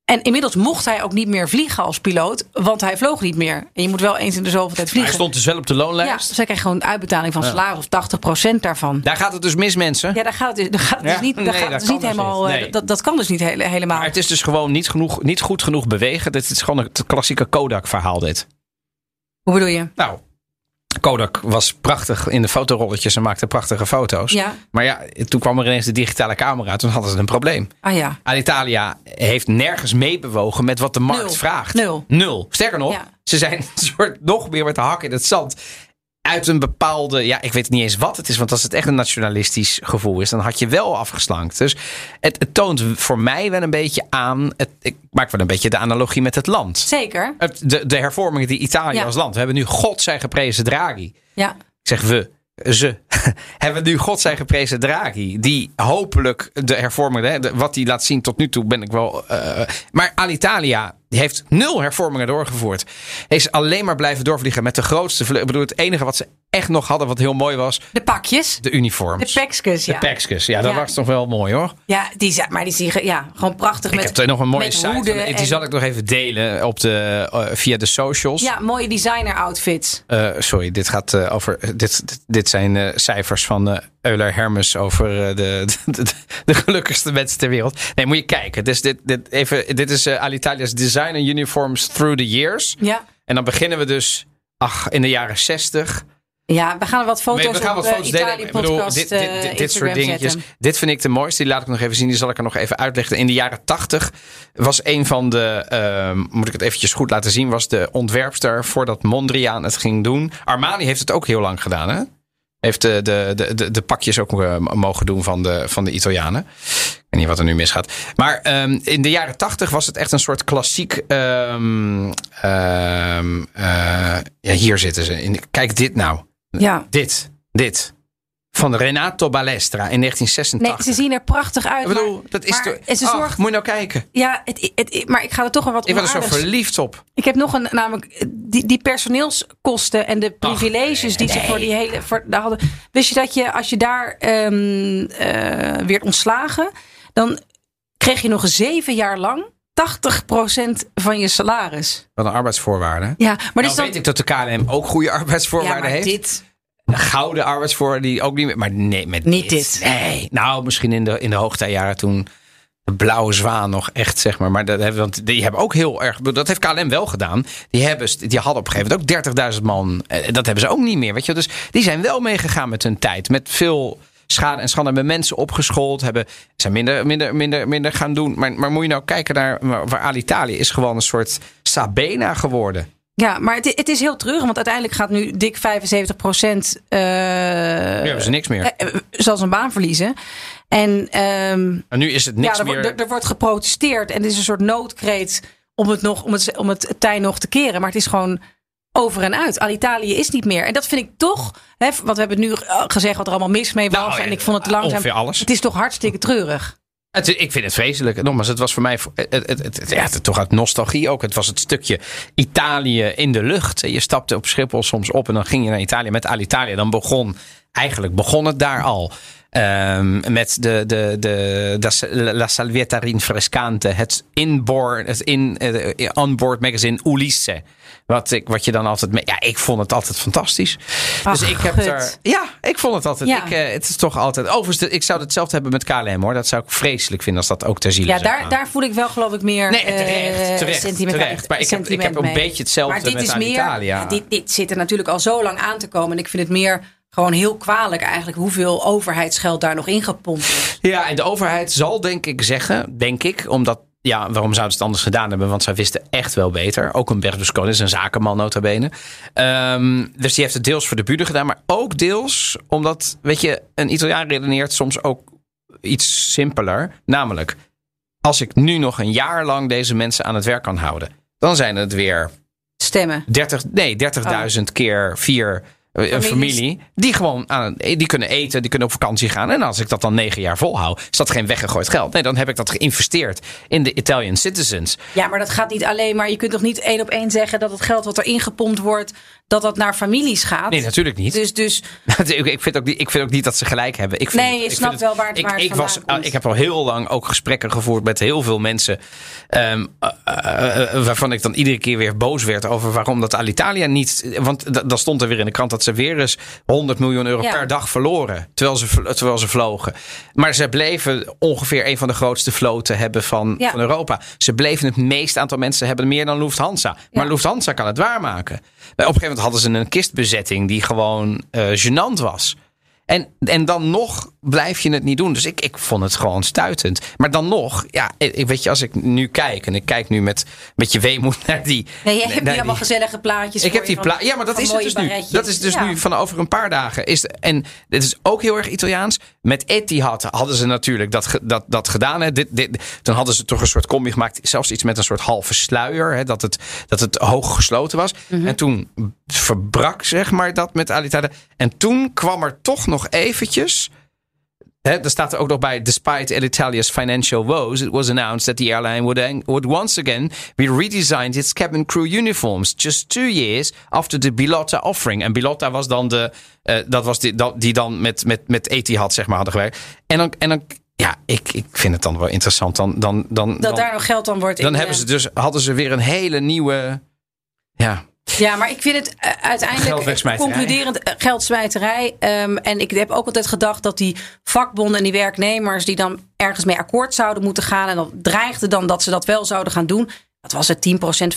S1: En inmiddels mocht hij ook niet meer vliegen als piloot, want hij vloog niet meer. En je moet wel eens in de zoveel tijd
S2: Hij
S1: vliegen.
S2: stond dus wel op de
S1: ja,
S2: loonlijst.
S1: dus hij krijgt gewoon uitbetaling van salaris of 80% daarvan.
S2: Daar gaat het dus mis, mensen.
S1: Ja, daar gaat het, dus- daar gaat het
S2: Ja?
S1: dus niet, daar
S2: Nee,
S1: gaat het
S2: dat
S1: dus niet helemaal.
S2: niet. Nee.
S1: Dat, dat kan dus niet hele, helemaal.
S2: Maar het is dus gewoon niet, genoeg, niet goed genoeg bewegen. Dit is gewoon het klassieke Kodak-verhaal, dit.
S1: Hoe bedoel je?
S2: Nou, Kodak was prachtig in de fotorolletjes en maakte prachtige foto's.
S1: Ja.
S2: Maar ja, toen kwam er ineens de digitale camera. Toen hadden ze een probleem.
S1: Ah ja.
S2: Alitalia heeft nergens meebewogen met wat de markt
S1: Nul.
S2: vraagt.
S1: Nul.
S2: Nul. Sterker nog,
S1: Ja.
S2: ze zijn *laughs* een soort nog meer met de hak in het zand. Uit een bepaalde, ja, ik weet niet eens wat het is. Want als het echt een nationalistisch gevoel is, dan had je wel afgeslankt. Dus het, het toont voor mij wel een beetje aan. Het, ik maak wel een beetje de analogie met het land.
S1: Zeker.
S2: Het, de, de hervormingen die Italië
S1: Ja.
S2: als land. We hebben nu God zij geprezen Draghi.
S1: Ja.
S2: Ik zeg we, ze. *laughs* hebben nu God zij geprezen Draghi. Die hopelijk de hervormingen, wat hij laat zien tot nu toe, ben ik wel. eh, maar Alitalia die heeft nul hervormingen doorgevoerd. Is alleen maar blijven doorvliegen met de grootste vlucht. Ik bedoel, het enige wat ze echt nog hadden, wat heel mooi was,
S1: De pakjes.
S2: de uniforms.
S1: De pekskus, ja.
S2: De pekskus. Ja, dat
S1: Ja.
S2: was toch wel mooi hoor.
S1: Ja, die zijn, maar die zien ja, gewoon prachtig
S2: Ik
S1: met
S2: heb er nog een mooie site. van- die
S1: en-
S2: zal ik nog even delen op de, eh, via de socials.
S1: Ja, mooie designer outfits.
S2: Eh, sorry, dit gaat eh, over. Dit, dit, zijn cijfers van Euler Hermes over eh, *laughs* de, de, de, gelukkigste mensen ter wereld. Nee, moet je kijken. Dus dit, dit, even, dit is eh, Alitalia's Designer Uniforms Through the Years.
S1: Ja.
S2: En dan beginnen we dus ach, in de jaren 60.
S1: Ja, we gaan wat foto's
S2: we gaan wat foto's
S1: de
S2: delen. Ik bedoel, dit, dit, dit,
S1: eh,
S2: dit soort dingetjes.
S1: zetten.
S2: Dit vind ik de mooiste. Die laat ik nog even zien. Die zal ik er nog even uitleggen. In de jaren 80 was een van de, ehm, moet ik het eventjes goed laten zien, was de ontwerpster voordat Mondriaan het ging doen. Armani heeft het ook heel lang gedaan, hè? Heeft de, de, de, de, pakjes ook eh, mogen doen van de, van de Italianen. Ik weet niet wat er nu misgaat. Maar ehm, in de jaren tachtig was het echt een soort klassiek. eh, ja, hier zitten ze. In, kijk dit nou.
S1: Ja.
S2: Dit. Dit. Van Renato Balestra in
S1: Nee,
S2: 1986.
S1: ze zien er prachtig uit.
S2: Ik bedoel,
S1: maar,
S2: dat is
S1: maar ze zorgt,
S2: moet je nou kijken.
S1: ja, het, maar ik ga er toch wel wat
S2: Ik ben er zo verliefd op.
S1: Ik heb nog een, namelijk die, die personeelskosten en de privileges die ze voor die hele. Voor, daar hadden. Wist je dat je, als je daar eh, werd ontslagen, dan kreeg je nog zeven jaar lang 80% van je salaris.
S2: Wat een arbeidsvoorwaarden.
S1: Ja, maar
S2: Nou
S1: dus dan.
S2: weet ik dat de KLM ook goede
S1: ja,
S2: arbeidsvoorwaarden
S1: maar
S2: heeft.
S1: dit.
S2: Gouden arbeidsvoorwaarden die ook niet meer. Maar nee, met
S1: Niet dit.
S2: Nee. Nou, misschien in de, in de hoogtijjaren toen de blauwe zwaan nog echt, zeg maar. Maar dat hebben, want die hebben ook heel erg. Dat heeft KLM wel gedaan. Die, hebben, die hadden op een gegeven moment ook 30.000 man. Eh, Dat hebben ze ook niet meer. Weet je? Dus die zijn wel meegegaan met hun tijd. Met veel schade en schande. Hebben mensen opgeschoold. Hebben, zijn minder, minder, minder, minder gaan doen. Maar, maar moet je nou kijken naar waar waar Alitalia is gewoon een soort Sabena geworden.
S1: Ja, maar het, het is heel treurig, want uiteindelijk gaat nu dik 75 procent.
S2: Nu hebben ze niks meer.
S1: zal zijn baan verliezen. En ehm,
S2: En nu is het niks
S1: ja, er,
S2: meer.
S1: er, er wordt geprotesteerd en er is een soort noodkreet om het, nog, om het, om het tij nog te keren. Maar het is gewoon over en uit. Alitalia is niet meer. En dat vind ik toch, hè, want we hebben nu eh, gezegd wat er allemaal mis mee was.
S2: Nou,
S1: en ik vond het langzaam.
S2: alles.
S1: Het is toch hartstikke treurig.
S2: Ik vind het vreselijk. Nogmaals, het was voor mij het, het, ja, toch uit nostalgie ook. Het was het stukje Italië in de lucht. Je stapte op Schiphol soms op en dan ging je naar Italië met Alitalia. Dan begon, eigenlijk begon het daar al. Ehm, met de, de, de, de La Salvietta Rinfrescante, het inboard, het in, eh, onboard magazine Ulisse. Wat, ik, wat je dan altijd mee. Ja, ik vond het altijd fantastisch.
S1: Ach,
S2: dus ik heb er. Ja, ik vond het altijd.
S1: Ja.
S2: Ik, eh, het is toch altijd. Overigens, ik zou hetzelfde hebben met KLM hoor. Dat zou ik vreselijk vinden als dat ook ter ziele
S1: Ja, daar, daar voel ik wel geloof ik meer
S2: Nee, terecht,
S1: eh,
S2: terecht,
S1: sentiment,
S2: terecht. Maar ik heb- ik heb een
S1: mee.
S2: beetje hetzelfde
S1: maar dit
S2: met
S1: is meer, ja, dit, dit zit er natuurlijk al zo lang aan te komen. En ik vind het meer gewoon heel kwalijk eigenlijk hoeveel overheidsgeld daar nog ingepompt is.
S2: Ja, en de overheid zal denk ik zeggen, denk ik, omdat. Ja, waarom zouden ze het anders gedaan hebben? Want zij wisten echt wel beter. Ook een Berlusconi is een zakenman nota bene. Ehm, dus die heeft het deels voor de buren gedaan. Maar ook deels omdat, weet je, een Italiaan redeneert soms ook iets simpeler. Namelijk, als ik nu nog een jaar lang deze mensen aan het werk kan houden. Dan zijn het weer
S1: stemmen.
S2: 30, nee, 30.000 keer vier
S1: Families.
S2: familie. Die gewoon aan, die kunnen eten, die kunnen op vakantie gaan. En als ik dat dan negen jaar volhoud, is dat geen weggegooid geld. Nee, dan heb ik dat geïnvesteerd in de Italian citizens.
S1: Ja, maar dat gaat niet alleen maar. Je kunt toch niet één op één zeggen dat het geld wat er ingepompt wordt, dat dat naar families gaat.
S2: Nee, natuurlijk niet.
S1: Dus, dus *laughs*
S2: ik, vind ook niet ik vind ook niet dat ze gelijk hebben. Ik vind,
S1: Nee, je
S2: ik
S1: snapt wel waar het-
S2: ik,
S1: waar het
S2: ik, was,
S1: komt.
S2: ik heb al heel lang ook gesprekken gevoerd met heel veel mensen. ehm, eh, eh, eh, waarvan ik dan iedere keer weer boos werd over waarom dat Alitalia niet. Want dan stond er weer in de krant dat ze weer eens 100 miljoen euro
S1: Ja.
S2: per dag verloren. Terwijl ze, terwijl ze vlogen. Maar ze bleven ongeveer een van de grootste vloten hebben van,
S1: Ja.
S2: van Europa. Ze bleven het meeste aantal mensen hebben meer dan Lufthansa. Maar
S1: Ja.
S2: Lufthansa kan het waarmaken. Op een gegeven moment hadden ze een kistbezetting die gewoon eh gênant was. En, en dan nog blijf je het niet doen. Dus ik, ik vond het gewoon stuitend. Maar dan nog, ja, ik, weet je, als ik nu kijk... en ik kijk nu met, met je weemoed naar die...
S1: nee, je hebt die allemaal
S2: die-
S1: gezellige plaatjes.
S2: ik heb die
S1: van-
S2: pla Ja, maar dat is het dus nu. Dat is dus
S1: Ja.
S2: nu van over een paar dagen. Is en dit is ook heel erg Italiaans. Met Etihad hadden ze natuurlijk dat, dat, dat gedaan. Hè. Dit, dit, dan hadden ze toch een soort combi gemaakt. Zelfs iets met een soort halve sluier. Hè, dat, het, dat het hoog gesloten was.
S1: Mhm.
S2: En toen verbrak zeg maar dat met Alitalia. En toen kwam er toch nog eventjes... Hè, er staat er ook nog bij, despite Alitalia's financial woes, it was announced that the airline would, would once again be redesigned its cabin crew uniforms just two years after the Bilotta offering. En Bilotta was dan de, eh, dat was die, dat- die dan met, met, met Etihad zeg maar hadden gewerkt. En dan, en dan ja, ik, ik vind het dan wel interessant. Dan, dan, dan,
S1: Dat
S2: dan,
S1: daar nog geld aan wordt.
S2: dan
S1: in,
S2: hebben ze dus, hadden ze weer een hele nieuwe, ja,
S1: Ja, maar ik vind het eh, uiteindelijk
S2: Geldwegsmijterij.
S1: concluderend eh, geldsmijterij. Ehm, en ik heb ook altijd gedacht dat die vakbonden en die werknemers die dan ergens mee akkoord zouden moeten gaan. En dan dreigde dan dat ze dat wel zouden gaan doen. Dat was het 10%,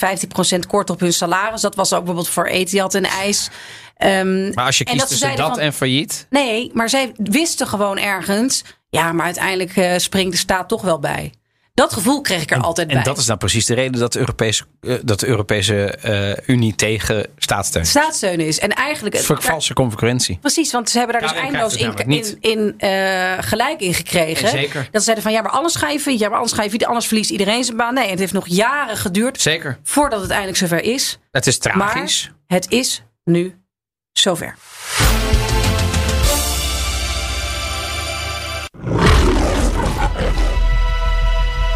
S1: 15% kort op hun salaris. Dat was ook bijvoorbeeld voor Etihad en IJs. Ehm,
S2: maar als je kiest tussen dat
S1: van-
S2: en failliet.
S1: Nee, maar zij wisten gewoon ergens. Ja, maar uiteindelijk eh, springt de staat toch wel bij. Dat gevoel kreeg ik er altijd bij.
S2: En dat is nou precies de reden dat de Europese, eh, dat de Europese eh, Unie tegen staatssteun is.
S1: staatssteun is. En eigenlijk.
S2: Voor valse concurrentie.
S1: Precies, want ze hebben daar dus eindeloos in, in, eh, gelijk in gekregen.
S2: Zeker.
S1: Dat ze zeiden van ja, maar alles ga je failliet. Ja, maar anders ga je failliet. Anders verliest iedereen zijn baan. Nee, het heeft nog jaren geduurd
S2: Zeker.
S1: voordat het eindelijk zover is.
S2: Het is tragisch.
S1: Maar het is nu zover.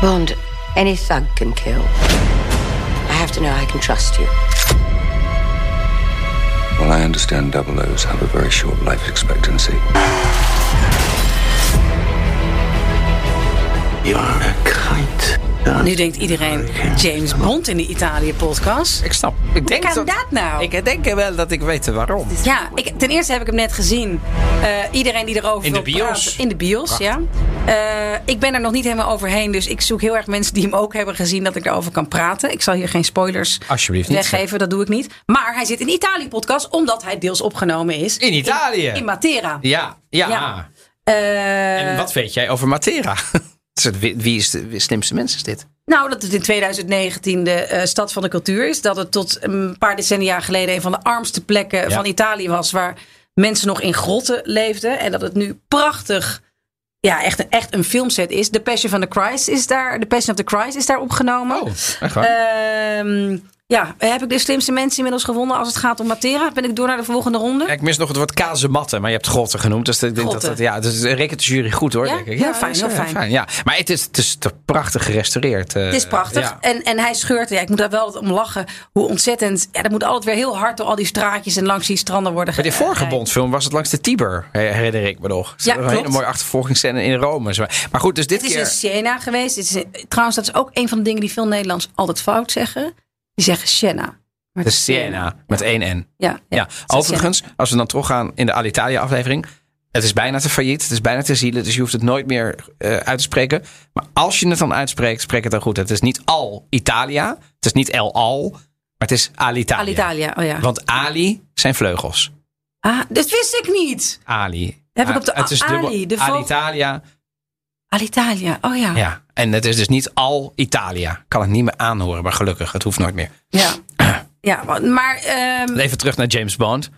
S4: Bond, any thug can kill. I have to know I can trust you.
S6: Well, I understand double O's have a very short life expectancy.
S7: You are a kite.
S1: Nu denkt iedereen James Bond in de Italië-podcast.
S2: Ik snap. Ik denk
S1: kan dat nou?
S2: Ik denk wel dat ik weet waarom.
S1: Ja, ik, ten eerste heb ik hem net gezien. Eh, iedereen die erover
S2: In de bios.
S1: praten- in de bios, ja. Eh, ik ben er nog niet helemaal overheen. Dus ik zoek heel erg mensen die hem ook hebben gezien... dat ik erover kan praten. Ik zal hier geen spoilers
S2: Alsjeblieft niet.
S1: weggeven. Dat doe ik niet. Maar hij zit in de Italië-podcast... omdat hij deels opgenomen is.
S2: In Italië.
S1: In, in Matera.
S2: Ja, ja.
S1: Ja. Eh,
S2: En wat weet jij over Matera? *laughs* Wie wie is de slimste mens is dit?
S1: Nou, dat het in 2019 de eh, stad van de cultuur is. Dat het tot een paar decennia geleden een van de armste plekken
S2: Ja.
S1: van Italië was. Waar mensen nog in grotten leefden. En dat het nu prachtig, ja, echt een, echt een filmset is. The Passion of the Christ is daar, The Passion of the Christ is daar opgenomen.
S2: Oh, echt waar?
S1: Ehm, ja, heb ik de slimste mensen inmiddels gevonden als het gaat om Matera? Ben ik door naar de volgende ronde?
S2: Ja, ik mis nog het woord kazematten, maar je hebt grotten genoemd. Dus ik denk dat, dat, ja, dus rekent de jury goed hoor.
S1: Ja?
S2: Denk ik.
S1: Heel fijn,
S2: is,
S1: heel
S2: eh,
S1: fijn.
S2: ja. Maar het is, het is toch prachtig gerestaureerd. eh,
S1: Het is prachtig.
S2: ja.
S1: En, en hij scheurt. Ja, ik moet daar wel om lachen. Hoe ontzettend. Ja, dat moet altijd weer heel hard door al die straatjes en langs die stranden worden
S2: Bij
S1: ge-
S2: vorige Bondfilm was het langs de Tiber, her- herinner ik me nog. Er
S1: Ja,
S2: een hele mooie achtervolgingsscène in Rome. Maar goed, dus dit
S1: Het is
S2: keer...
S1: in Siena geweest. Is trouwens, dat is ook een van de dingen die veel Nederlands altijd fout zeggen. Die zeggen Siena. Maar
S2: De Siena, met één N.
S1: Ja, ja.
S2: Overigens, als we dan teruggaan in de Alitalia aflevering. Het is bijna te failliet, het is bijna te zielen, dus je hoeft het nooit meer eh, uit te spreken. Maar als je het dan uitspreekt, spreek het dan goed. Het is niet al Italia, het is niet El Al, maar het is Alitalia.
S1: Alitalia. Oh ja.
S2: Want Ali zijn vleugels.
S1: Ah, dat wist ik niet.
S2: Ali.
S1: Heb ik
S2: Ah,
S1: op de-
S2: het is
S1: Ali, de
S2: Alitalia,
S1: Alitalia. Oh ja.
S2: ja. En het is dus niet al Italia. Kan het niet meer aanhoren, maar gelukkig, het hoeft nooit meer.
S1: Ja. Ja, maar- ehm,
S2: Even terug naar James Bond.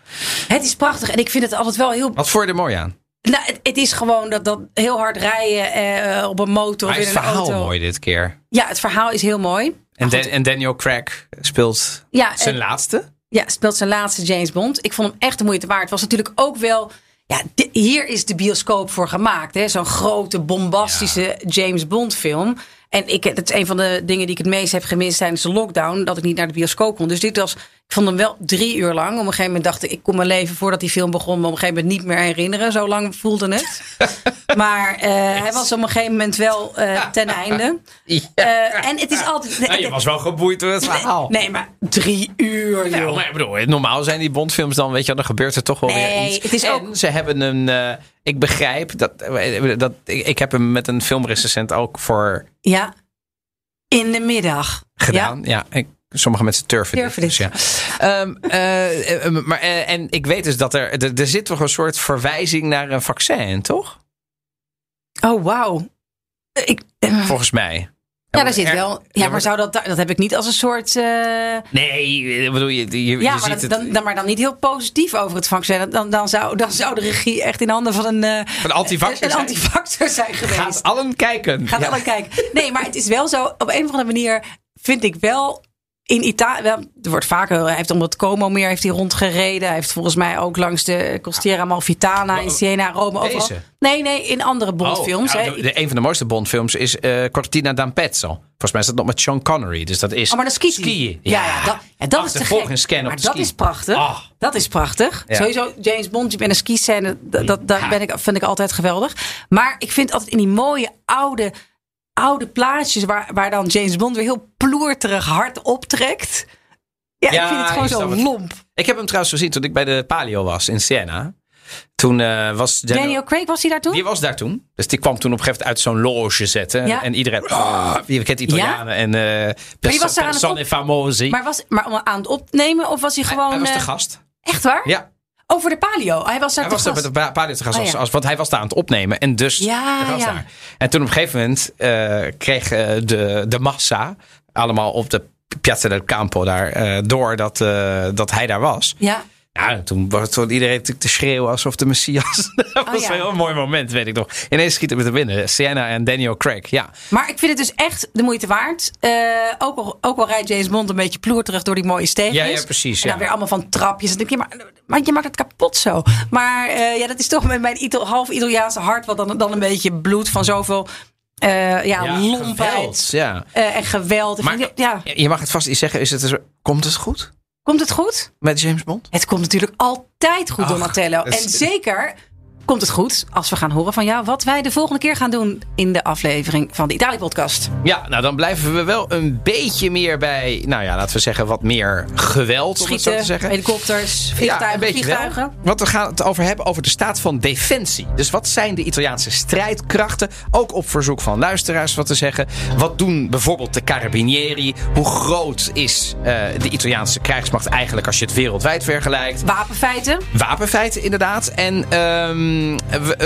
S1: het is prachtig. En ik vind het altijd wel heel
S2: Wat vond je er mooi aan?
S1: Nou, het, het is gewoon dat, dat heel hard rijden eh, op een motor
S2: Maar is het
S1: een
S2: verhaal
S1: auto.
S2: mooi dit keer?
S1: Ja, het verhaal is heel mooi.
S2: En. Dan- en Daniel Craig speelt
S1: Ja,
S2: zijn
S1: en-
S2: laatste.
S1: Ja, speelt zijn laatste James Bond. Ik vond hem echt de moeite waard. Het was natuurlijk ook wel. Ja, hier is de bioscoop voor gemaakt. hè. Zo'n grote, bombastische James Bond film. En ik, het is een van de dingen die ik het meest heb gemist tijdens de lockdown. Dat ik niet naar de bioscoop kon. Dus dit was, ik vond hem wel drie uur lang. Op een gegeven moment dacht ik, ik kon mijn leven voordat die film begon. me op een gegeven moment niet meer herinneren. Zo lang voelde het. *laughs* maar eh, hij was op een gegeven moment wel eh, ten einde. *laughs* Eh, en het is altijd...
S2: Nou, je was wel geboeid door het verhaal.
S1: Nee, maar drie uur, joh.
S2: Ja, maar ik bedoel, normaal zijn die Bondfilms dan, weet je, dan gebeurt er toch wel weer
S1: Nee,
S2: iets.
S1: het is
S2: En
S1: ook-
S2: ze hebben een, eh, ik begrijp dat, dat ik, ik heb hem met een filmrecensent ook voor
S1: Ja. In de middag.
S2: gedaan. Ja, ik, sommige mensen turven,
S1: Turven
S2: dit. Dus ja. Ehm, eh, eh, maar, eh, en ik weet dus dat er, er, er zit toch een soort verwijzing naar een vaccin, toch?
S1: Oh, wauw. Ik, eh,
S2: Volgens mij.
S1: ja, daar zit wel. Ja, maar zou dat, dat heb ik niet als een soort. eh,
S2: Nee, bedoel, je, je,
S1: ja,
S2: je
S1: maar,
S2: ziet
S1: dan, dan, maar dan niet heel positief over het vaccin. Dan, dan, zou, dan zou de regie echt in handen van een.
S2: Een antivaxer
S1: Een
S2: zijn.
S1: antivaxer zijn geweest.
S2: Gaat allen kijken.
S1: Gaat
S2: Ja.
S1: alle kijken. Nee, maar het is wel zo. Op een of andere manier vind ik wel. In Italië, er wordt vaker, hij heeft om het Como meer heeft hij rondgereden. Hij heeft volgens mij ook langs de Costiera Amalfitana in Siena, Rome. Overal.
S2: Deze?
S1: Nee, nee, in andere Bondfilms.
S2: Oh,
S1: hè.
S2: nou, de, een van de mooiste Bondfilms is eh Cortina d'Ampezzo. Volgens mij is dat nog met Sean Connery. Dus dat is
S1: Oh, maar dat
S2: skiën.
S1: Ja, ja, dat, ja, dat is te gek.
S2: een scan
S1: maar
S2: de
S1: dat
S2: ski.
S1: is prachtig.
S2: Ah.
S1: Dat is prachtig.
S2: Ja.
S1: Sowieso James Bond met een skiscène, dat, dat, dat ben ik, vind ik altijd geweldig. Maar ik vind altijd in die mooie oude, oude plaatjes waar, waar dan James Bond weer heel ploerterig hard optrekt. Ja,
S2: Ja,
S1: ik vind het gewoon zo
S2: het.
S1: lomp.
S2: Ik heb hem trouwens gezien toen ik bij de Palio was in Siena. Toen eh, was Daniel,
S1: Daniel Craig was hij daar toen?
S2: Die was daar toen. Dus die kwam toen op een gegeven moment uit zo'n loge zetten.
S1: Ja.
S2: En iedereen... Oh, je kent Italianen. En eh
S1: die was daar aan het
S2: persone
S1: op-
S2: famosi.
S1: Maar, was, maar aan het opnemen of was hij
S2: hij,
S1: gewoon...
S2: hij was de
S1: eh,
S2: gast.
S1: Echt waar?
S2: Ja,
S1: Over de palio. Hij was daar
S2: hij was
S1: gast.
S2: met de pa- Palio te gast.
S1: Oh,
S2: als,
S1: ja.
S2: als, want hij was daar aan het opnemen. En dus
S1: Ja,
S2: daar. En toen op een gegeven moment eh, kreeg eh, de, de massa... allemaal op de Piazza del Campo daar... eh, door dat, dat hij daar was.
S1: Ja.
S2: Ja, toen was toen iedereen natuurlijk te schreeuwen alsof de Messias. *laughs* dat was
S1: ja.
S2: wel een mooi moment, weet ik nog. Ineens schieten we er binnen. Sienna en Daniel Craig, ja.
S1: Maar ik vind het dus echt de moeite waard. Eh, ook, al, ook al rijdt James Bond een beetje ploerterig door die mooie steegjes.
S2: Ja, ja, precies,
S1: En dan
S2: ja.
S1: weer allemaal van trapjes. Dan denk je, maar, maar je maakt het kapot zo. Maar eh, ja, dat is toch met mijn Ital- half Italiaanse hart... wat dan, dan een beetje bloed van zoveel eh, ja, lompheid
S2: geweld, ja.
S1: en geweld.
S2: Maar
S1: vind, ja,
S2: je mag het vast iets zeggen. Is het, komt het goed
S1: komt het goed?
S2: met James Bond?
S1: Het komt natuurlijk altijd goed,
S2: Ach,
S1: Donatello. En zeker komt het goed als we gaan horen van jou... wat wij de volgende keer gaan doen in de aflevering van de Italië-podcast.
S2: Ja, nou dan blijven we wel een beetje meer bij, nou ja, laten we zeggen, wat meer geweld, om het zo te
S1: Schieten,
S2: zeggen.
S1: helikopters, vliegtuigen, vliegtuigen.
S2: wel. Want we gaan het over hebben over de staat van defensie. Dus wat zijn de Italiaanse strijdkrachten? Ook op verzoek van luisteraars wat te zeggen. Wat doen bijvoorbeeld de Carabinieri? Hoe groot is eh, de Italiaanse krijgsmacht eigenlijk als je het wereldwijd vergelijkt?
S1: Wapenfeiten.
S2: Wapenfeiten inderdaad. En ehm, een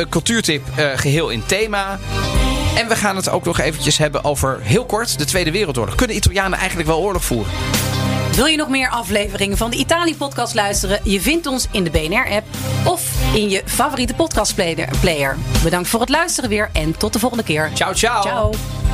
S2: cultuurtip eh, geheel in thema. En we gaan het ook nog eventjes hebben over, heel kort, de Tweede Wereldoorlog. Kunnen Italianen eigenlijk wel oorlog voeren?
S1: Wil je nog meer afleveringen van de Italië-podcast luisteren? Je vindt ons in de BNR-app of in je favoriete podcastplayer. Bedankt voor het luisteren weer en tot de volgende keer.
S2: Ciao, ciao.
S1: Ciao.